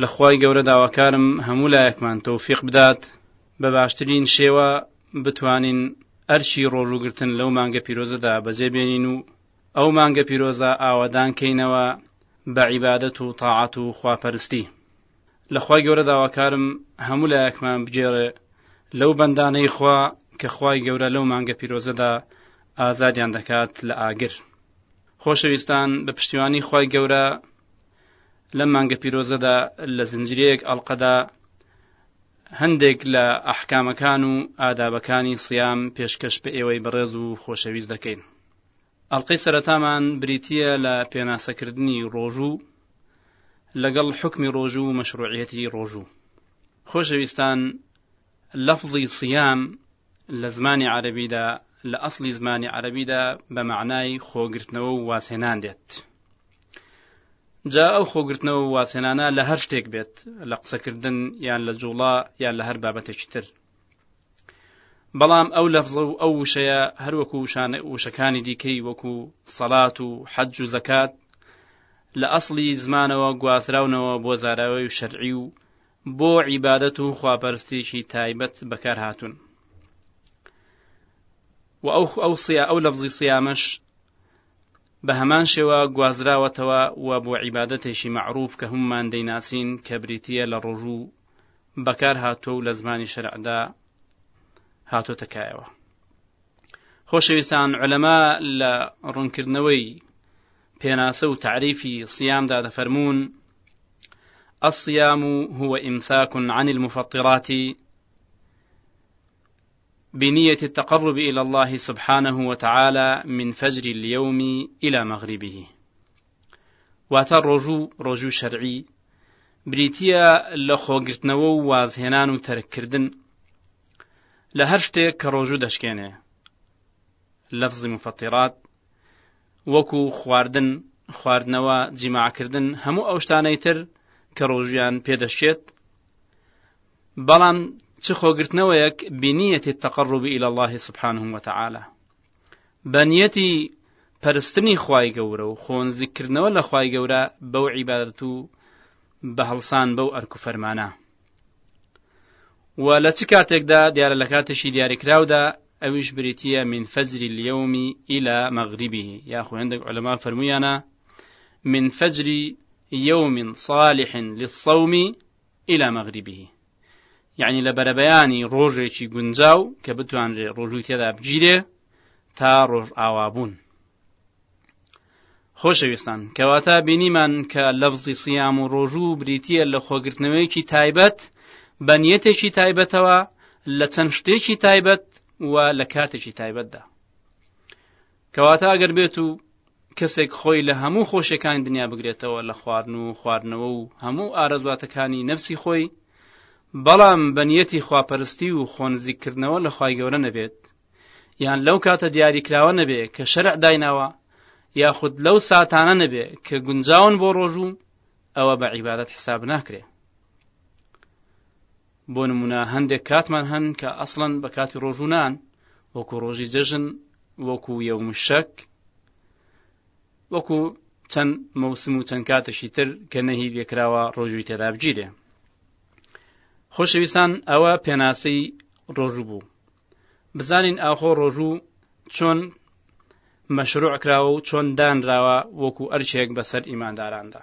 لە خوای گەورە داواکارم هەموو لایەکمان تەوفیق بدات بە باشترین شێوە بتوانین ئەرکی ڕۆژوو گرتن لەو مانگە پیرۆزەدا بەجێ بێنین و ئەو مانگە پیرۆزە ئاوادان کەینەوە بە عیبادەت و تاعەت و خواپەرستی لە خوای گەورە داواکارم هەموو لایەکمان بگێڕێ لەو بەندانەی خوا کە خوای گەورە لەو مانگە پیرۆزەدا ئازادیان دەکات لە ئاگر خۆشەویستان بە پشتیوانی خوای گەورە لەم مانگە پیرۆزەدا لە زنجرەیەک ئەڵلقەدا هەندێک لە ئەحکامەکان و ئادابەکانی سیام پێشکەش بە ئێوەی بەڕێز و خۆشەویست دەکەین ئەڵلقەی سەرەتامان بریتە لە پێناسەکردنی ڕۆژوو لەگەڵ حکمی ڕۆژوو و مەشروعەتی ڕۆژوو خۆشەویستان لەفظی سیام لە زمانی عربیدا لە ئەسلی زمانی عربیدا بە معنای خۆگرتنەوە و واسێنان دێت جا ئەو خۆگرتنەوە وازهێنانە لە هەر شتێک بێت لە قسەکردن یان لە جوڵا یان لە هەر بابەتێکی تر بەڵام ئەو لەفزە و ئەو وشەیە هەروەکو وشانە وشەکانی دیکەی وەکو سەلات و حەج و زەکات لە ئەسڵی زمانەوە گوازراونەوە بۆ زاراوی و شەرعی و بۆ عیبادەت و خواپەرستێکی تایبەت بەکار هاتوون و ئەو ئەو سیا ئەو لەفزی سیامەش بە هەمان شێوە گوازراوەتەوە و بۆ عیبادەتێکی مەعروف کە هەمومان دەیناسین کە بریتییە لە ڕۆژوو بەکار هاتووە و لە زمانی شەرعدا هاتۆتە کایەوە خۆشەویستان علەما لە ڕوونکردنەوەی پێناسە و تعریفی سیامدا دەفەرمونون الصيام هو إمساك عن المفطرات بنیەتی التقرب الی اللە سبحانە و تعالی من فجر الیوم الی مغربه واتە ڕۆژوو ڕۆژوو شەرعی بریتییە لە خۆگرتنەوە و وازهێنان و تەرککردن لە هەر شتێک کە ڕۆژوو دەشکێنێ لەفزی مفەتیرات وەکو خواردن خواردنەوە جیماعکردن هەموو ئەو شتانەی تر کە ڕۆژیان پێدەشێت بەڵام چ خۆگرتنەوەیەک بنیەتی التقرب الى الله سبحانه وتعالى بە نیەتی پەرستنی خوای گەورە و خۆنزیکردنەوە لە خوای گەورە بەو عیبادەت و بە هەڵسان بەو ئەرک و فەرمانە و لە چ کاتێکدا دیارە لە کاتێکی دیاریکراودا ئەویش بریتە من فەجری لیومی ئیلا مەغریبی یا خوێندێک ئەلەما فەرمویانە من فەجری یومین صالح للصوم الی مغربه یەعنی لە بەرەبەیانی ڕۆژێکی گونجاو کە بتوانرێ ڕۆژووی تێدا بگیرێ تا ڕۆژئاوابوون خۆشەویستان کەواتە بینیمان کە لەفزی سیام و ڕۆژوو بریتە لە خۆگرتنەوەیەکی تایبەت بە نیەتێکی تایبەتەوە لە چەند شتێکی تایبەت و لە کاتێکی تایبەتدا کەواتە ئەگەر بێت و کەسێک خۆی لە هەموو خۆشیەکانی دنیا بگرێتەوە لە خواردن و خواردنەوە و هەموو ئارەزواتەکانی نەفسی خۆی بەڵام بەنیەتی خواپەرستی و خۆنزیکردنەوە لە خی گەورە نەبێت یان لەو کاتە دیاریکراوە نەبێ کە شەرع دایناوە یاخود لەو ساتانە نەبێ کە گونجاون بۆ ڕۆژوو ئەوە بە عیبادەت حساب ناکرێ بۆ نمونە هەندێک کاتمان هەن کە ئەسڵەن بە کاتی ڕۆژوونان وەکو ڕۆژی جەژن وەکو یەومشەک وەکو چەند مەوسم و چەند کاتەشی تر کە نەهی بێکراوە ڕۆژوی تێدا بگیرێ خۆشەویستان ئەوە پێناسەی ڕۆژوو بوو بزانین ئاخۆ ڕۆژوو چۆن مەشروع کراوە و چۆن دانراوە وەکو ئەرچێک بەسەر ئیمانداراندا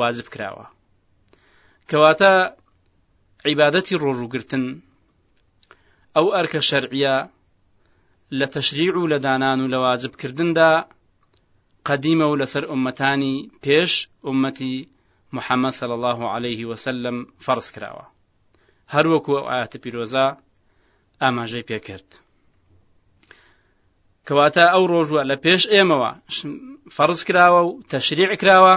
واجب کراوە کەواتە عیبادەتی ڕۆژوگرتن ئەو ئەرکە شەرعە لە تەشریع و لە دانان و لە واجبکردندا قەدیمە و لەسەر ئومەتانی پێش ئومەتی محەممەد سەل الله عليه وسلم فەرز کراوە هەروەکو ئاەتە پیرۆزە ئاماژەی پێکرد کەواتە ئەو ڕۆژوە لە پێش ئێمەوە فەرز کراوە و تەشریع کراوە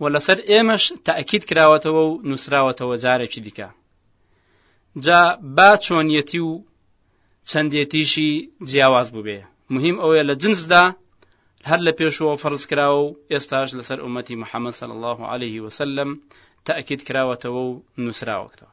و لەسەر ئێمەش تاکیید کراوەتەوە و نووسراوەتەوە جارێکی دیکە جا با چۆنیەتی و چەندێتیشی جیاواز بووبێ مهم ئەوەیە لە جنسدا هەر لە پێشەوە فەرز کراوە و ئێستاش لەسەر ئومەتی محەممەد سەل الله عليه وسلم تاکیید کراوەتەوە و نووسراوەکتەوە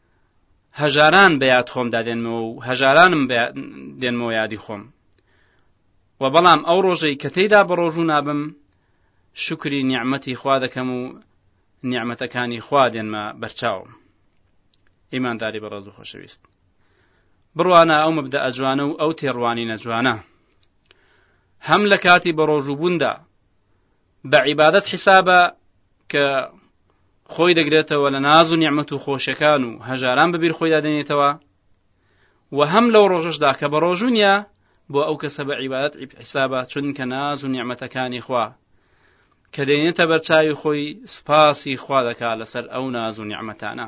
هەژاران بە یاد خۆمدا دێنمەوە و هەژارانم دێنمەوە یادی خۆم و بەڵام ئەو ڕۆژەی کە تێیدا بە ڕۆژوو نابم شکری نیعممەتی خوا دەکەم و نیعممەتەکانی خوا دێنمە بەرچاوم ئیمانداری بەڕێز و خۆشەویست بڕوانە ئەو مەبدە ئەجوانە و ئەو تێڕوانی نەجوانە هەم لە کاتی بە ڕۆژووبووندا بە عیبادەت حیسابە کە خۆی دەگرێتەوە لە ناز و نیعممەت و خۆشەکان و هەژاران بەبیر خۆیدا دێنێتەوە و هەم لەو ڕۆژەشدا کە بە ڕۆژونیە بۆ ئەو کەسە بە عیبارەت حیسابە چونکە ناز و نیعممەتەکانی خوا کە دێنێتە بەرچاوی خۆی سپاسی خوا دەکا لەسەر ئەو ناز و نیعممەتانە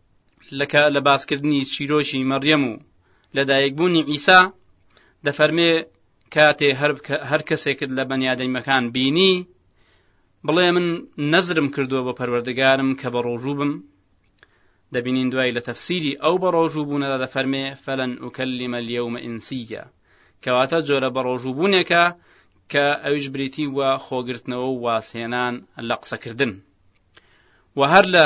لەکە لە باسکردنی چیرۆکی مەڕیەم و لەدایکبوونی ئیسا دەفەرمێ کاتێ هەر کەسێکت لە بەنیادەیمەکان بینی بڵێ من نەزرم کردووە بە پەروەردگارم کە بە ڕۆژوو بم دەبینین دوای لە تەفسیری ئەو بە ڕۆژوو بوونەدا دەفەرمێ فەلەن و کەلیمە لیەومە ئینسیە کەواتە جۆرە بە ڕۆژوو بوونێکە کە ئەویش بریتی وە خۆگرتنەوە و واسهێنان لە قسەکردن و هەر لە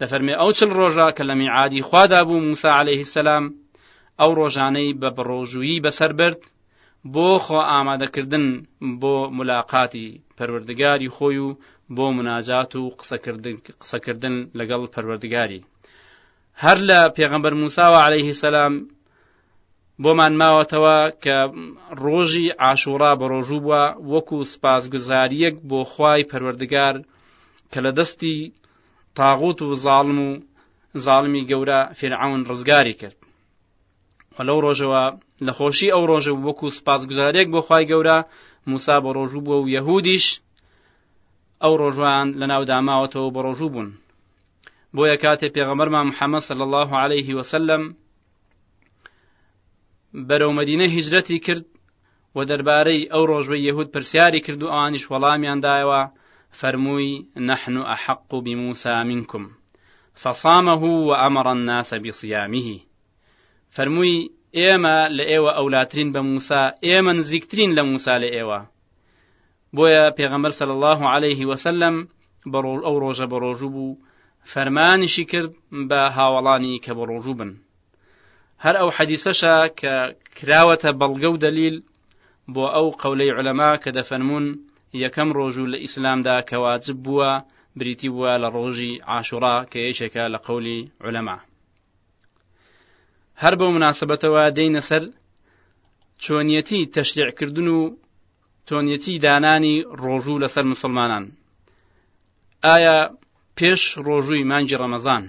دەفەرمێ ئەو چل ڕۆژە کە لە میعادی خوادا بوو موسا عليهەیهی سەسلام ئەو ڕۆژانەی بە بڕۆژوویی بەسەر برد بۆ خۆ ئامادەکردن بۆ ملاقاتی پەروەردگاری خۆی و بۆ مناجات و قسەکردن لەگەڵ پەروەردگاری هەر لە پێغەمبەر موساوە عليهەیهی سەسلام بۆمان ماوەتەوە کە ڕۆژی عاشوڕا بەڕۆژوو بووە وەکو سپاسگوزاریەک بۆ خوای پەروەردگار کە لە دەستی تاغوت و زاڵم و زاڵمی گەورە فرعون ڕزگاری کرد و لەو ڕۆژەوە لە خۆشی ئەو ڕۆژە وەکو سپاسگوزارێک بۆ خی گەورە موسا بە ڕۆژوو بووە و یەهودیش ئەو ڕۆژوان لە ناو داماوەتەوە بە ڕۆژوو بوون بۆیە کاتێ پێغەمەرمان محەممەد صلی الله عليه وسلم بەرەو مدینە هیجرەتی کرد و دەربارەی ئەو ڕۆژوە یهود پرسیاری کرد و ئەوانیش وەڵامیان دایەوە فەرمووی نحن أحق بموسى منكم فصامه وأمر الناس بصيامه فەرمووی ئێمە لە ئێوە ئەولاترین بە موسا ئێمە نزیکترین لە موسا لە ئێوە بۆیە پێغەمبەر صلی اللە علیه وسلم بەڕۆژ ئەو ڕۆژە بەڕۆژوو بوو فەرمانیشی کرد بە هاوڵانی کە بەڕۆژوو بن هەر ئەو حەدیسەشە کە کراوەتە بەڵگە و دەلیل بۆ ئەو قەولەی علەما کە دەفەرمونون یەکەم ڕۆژوو لە ئیسلامدا کەواجب بووە بریتی بووە لە ڕۆژی عاشورا کە یەکێکە لە قەولی علەما هەر بەو مناسبەتەوە دێینە سەر چۆنیەتی تەشریعکردن و چۆنیەتی دانانی ڕۆژوو لەسەر مسلمانان ئایا پێش ڕۆژووی مانگی ڕەمەزان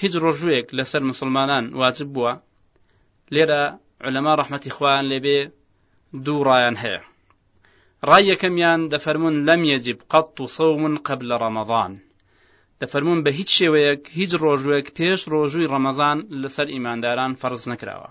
هیچ ڕۆژوویەک لەسەر مسلمانان واجب بووە لێرە علەما ڕەحمەتی خوان لێبێ دوو ڕایان هەیە ڕای یەکەمیان دەفەرمونون لەم یەجیب قەت و سەومن قبل لە ڕەمەضان دەفەرمونون بە هیچ شێوەیەک هیچ ڕۆژوەک پێش ڕۆژووی ڕەمەزان لەسەر ئیمانداران فەرز نەکراوە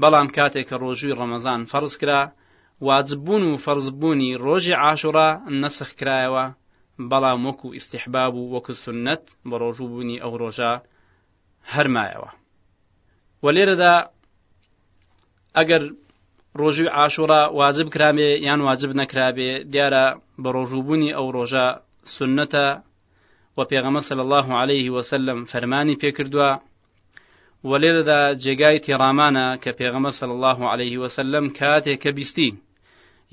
بەڵام کاتێک کە ڕۆژووی ڕەمەزان فەرز کرا، واجب بوون و فەرز بوونی ڕۆژی عاشوڕا نەسخ کرایەوە، بەڵام وەکو ئیستیحباب و وەکو سوننەت بەڕۆژوو بوونی ئەو ڕۆژە هەر مایەوە. وە لێرەدا ئەگەر ڕۆژووی عاشوڕا واجب کرابێ یان واجب نەکرابێ دیارە بەڕۆژوو بوونی ئەو ڕۆژە سنەتە و پێغەمە صلی الله عليه وسلم فەرمانی پێکردووە وەلێرەدا جێگای تێڕامانە کە پێغەمە سەل الله عليه وسلم کاتێک کە بیستی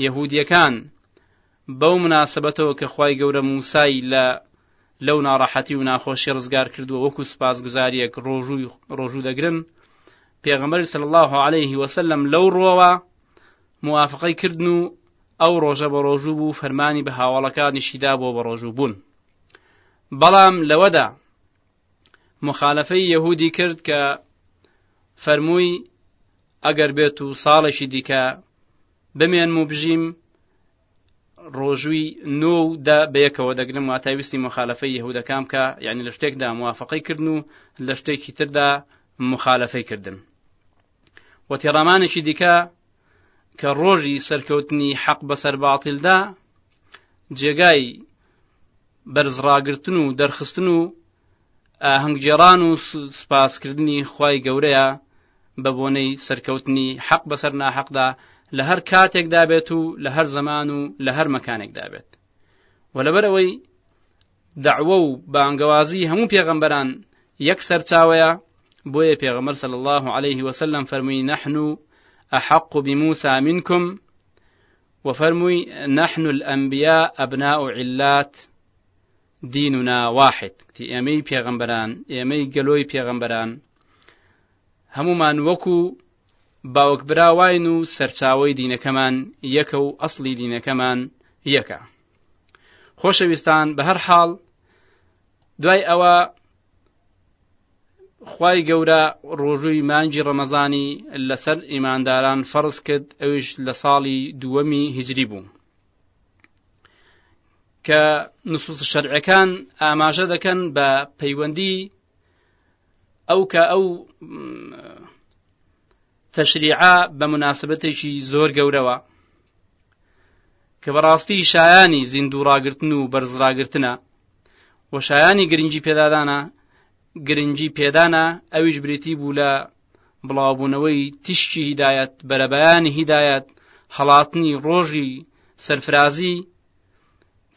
یەهودیەکان بەو مناسبەتەوە کە خی گەورە موسای لە لەو ناڕەحەتی و ناخۆشی ڕزگار کردووە وەکو سوپاس گوزاریەک ڕۆژووی ڕۆژوو دەگرن پێغەمەری سەل الله عليه وسلم لەو ڕۆوە موافقەی کردن و ئەو ڕۆژە بە ڕۆژوو بوو فەرمانی بە هاوڵەکانیشیدا بۆ بە ڕۆژوو بوون بەڵام لەوەدا مخالفەی یەهودی کرد کە فەرمووی ئەگەر بێت و ساڵێکی دیکە بمێنم و بژیم ڕۆژووی نۆ و دە بەیەکەوە دەگرم واتای ویستی مخالفەی یهودەکان بکە یعنی لە شتێکدا موافقی کردن و لە شتێکی تردا مخالفەی کردن و تێڕامانێکی دیکە کە ڕۆژی سەرکەوتنی حەق بەسەر باتیلدا جێگای بەرزڕاگرتن و دەرخستن و ئاهەنگگێڕان و سوپاسکردنی خوای گەورەیە بە بۆنەی سەرکەوتنی حەق بەسەر ناحەقدا لە هەر کاتێکدا بێت و لە هەر زەمان و لە هەر مەکانێکدا بێت و لەبەر ئەوەی داوە و بانگەوازی هەموو پێغەمبەران یەک سەرچاوەیە بۆیە پێغەمەر سەل الله عليه وسلم فەرمووی نەحن و ئەحق بموسا منکم وفەرمووی نحن الانبیاء ابناء علات دیننا واحد کتی ئێمەی پێغەمبەران ئێمەی گەلۆی پێغەمبەران هەمومان وەکو باوەک براواین و سەرچاوی دینەکەمان یەکە و ئەسلی دینەکەمان یەکە خۆشەویستان بە هەر حاڵ دوای ئەوە خی گەورە ڕۆژووی مانجی ڕەمەزانی لەسەر ئیمانداران فەرز کرد ئەوش لە ساڵی دووەمی هجری بوو کە نسوس شەرعەکان ئاماژە دەکەن بە پەیوەندی ئەو کە ئەو تەشریعە بە مناسبەتێکی زۆر گەورەوە کە بەڕاستی شایانی زیندوو ڕاگرتن و بەرزڕاگرتنە و شایانی گرنگی پێدادانە گرنگی پێدانە ئەویش بریتی بوو لە بڵاوبوونەوەی تیشکی هیدایەت بەرەبەیانی هیدایەت هەڵاتنی ڕۆژی سەرفرازی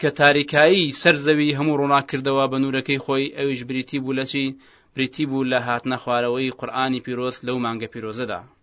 کە تاریکایی سەر زەوی هەموو ڕووناکردەوە بە نورەکەی خۆی ئەویش بریتی بوو لەچی بریتی بوو لە هاتنە خوارەوەی قورآانی پیرۆست لەو مانگە پیرۆزەدا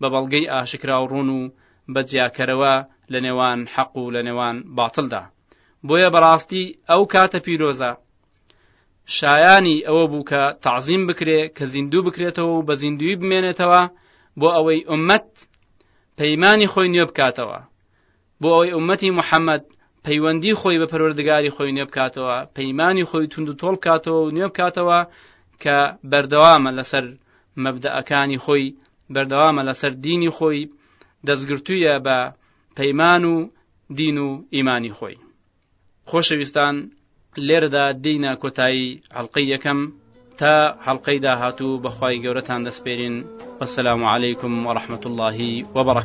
بە بەڵگەی ئاشکرا و ڕوون و بە جیاکەرەوە لە نێوان حەق و لە نێوان باتڵدا. بۆیە بەڕاستی ئەو کاتە پیرۆزە شایانی ئەوە بوو کە تەعزیم بکرێ کە زیندوو بکرێتەوە و بە زیندوی بمێنێتەوە بۆ ئەوەی ئومەت پەیمانی خۆی نوێ بکاتەوە بۆ ئەوەی ئومەتی محەممەد پەیوەندی خۆی بە پەروەردگاری خۆی نوێ بکاتەوە پەیمانانی خۆی تونند و تۆڵ کاتەوە و نوێ بکاتەوە کە بەردەوامە لەسەر مەبدەەکانی خۆی بەردەوامە لەسەر دینی خۆی دەستگرتوویە بە پەیمان و دین و ئیمانی خۆی خۆشەویستان لێرەدا دینە کۆتایی هەڵلقەی یەکەم تا هەڵلقەی داهاتوو بەخوای گەورەتان دەسپێرین وەسەلام عیکم وەرحمەت اللهی وبڕک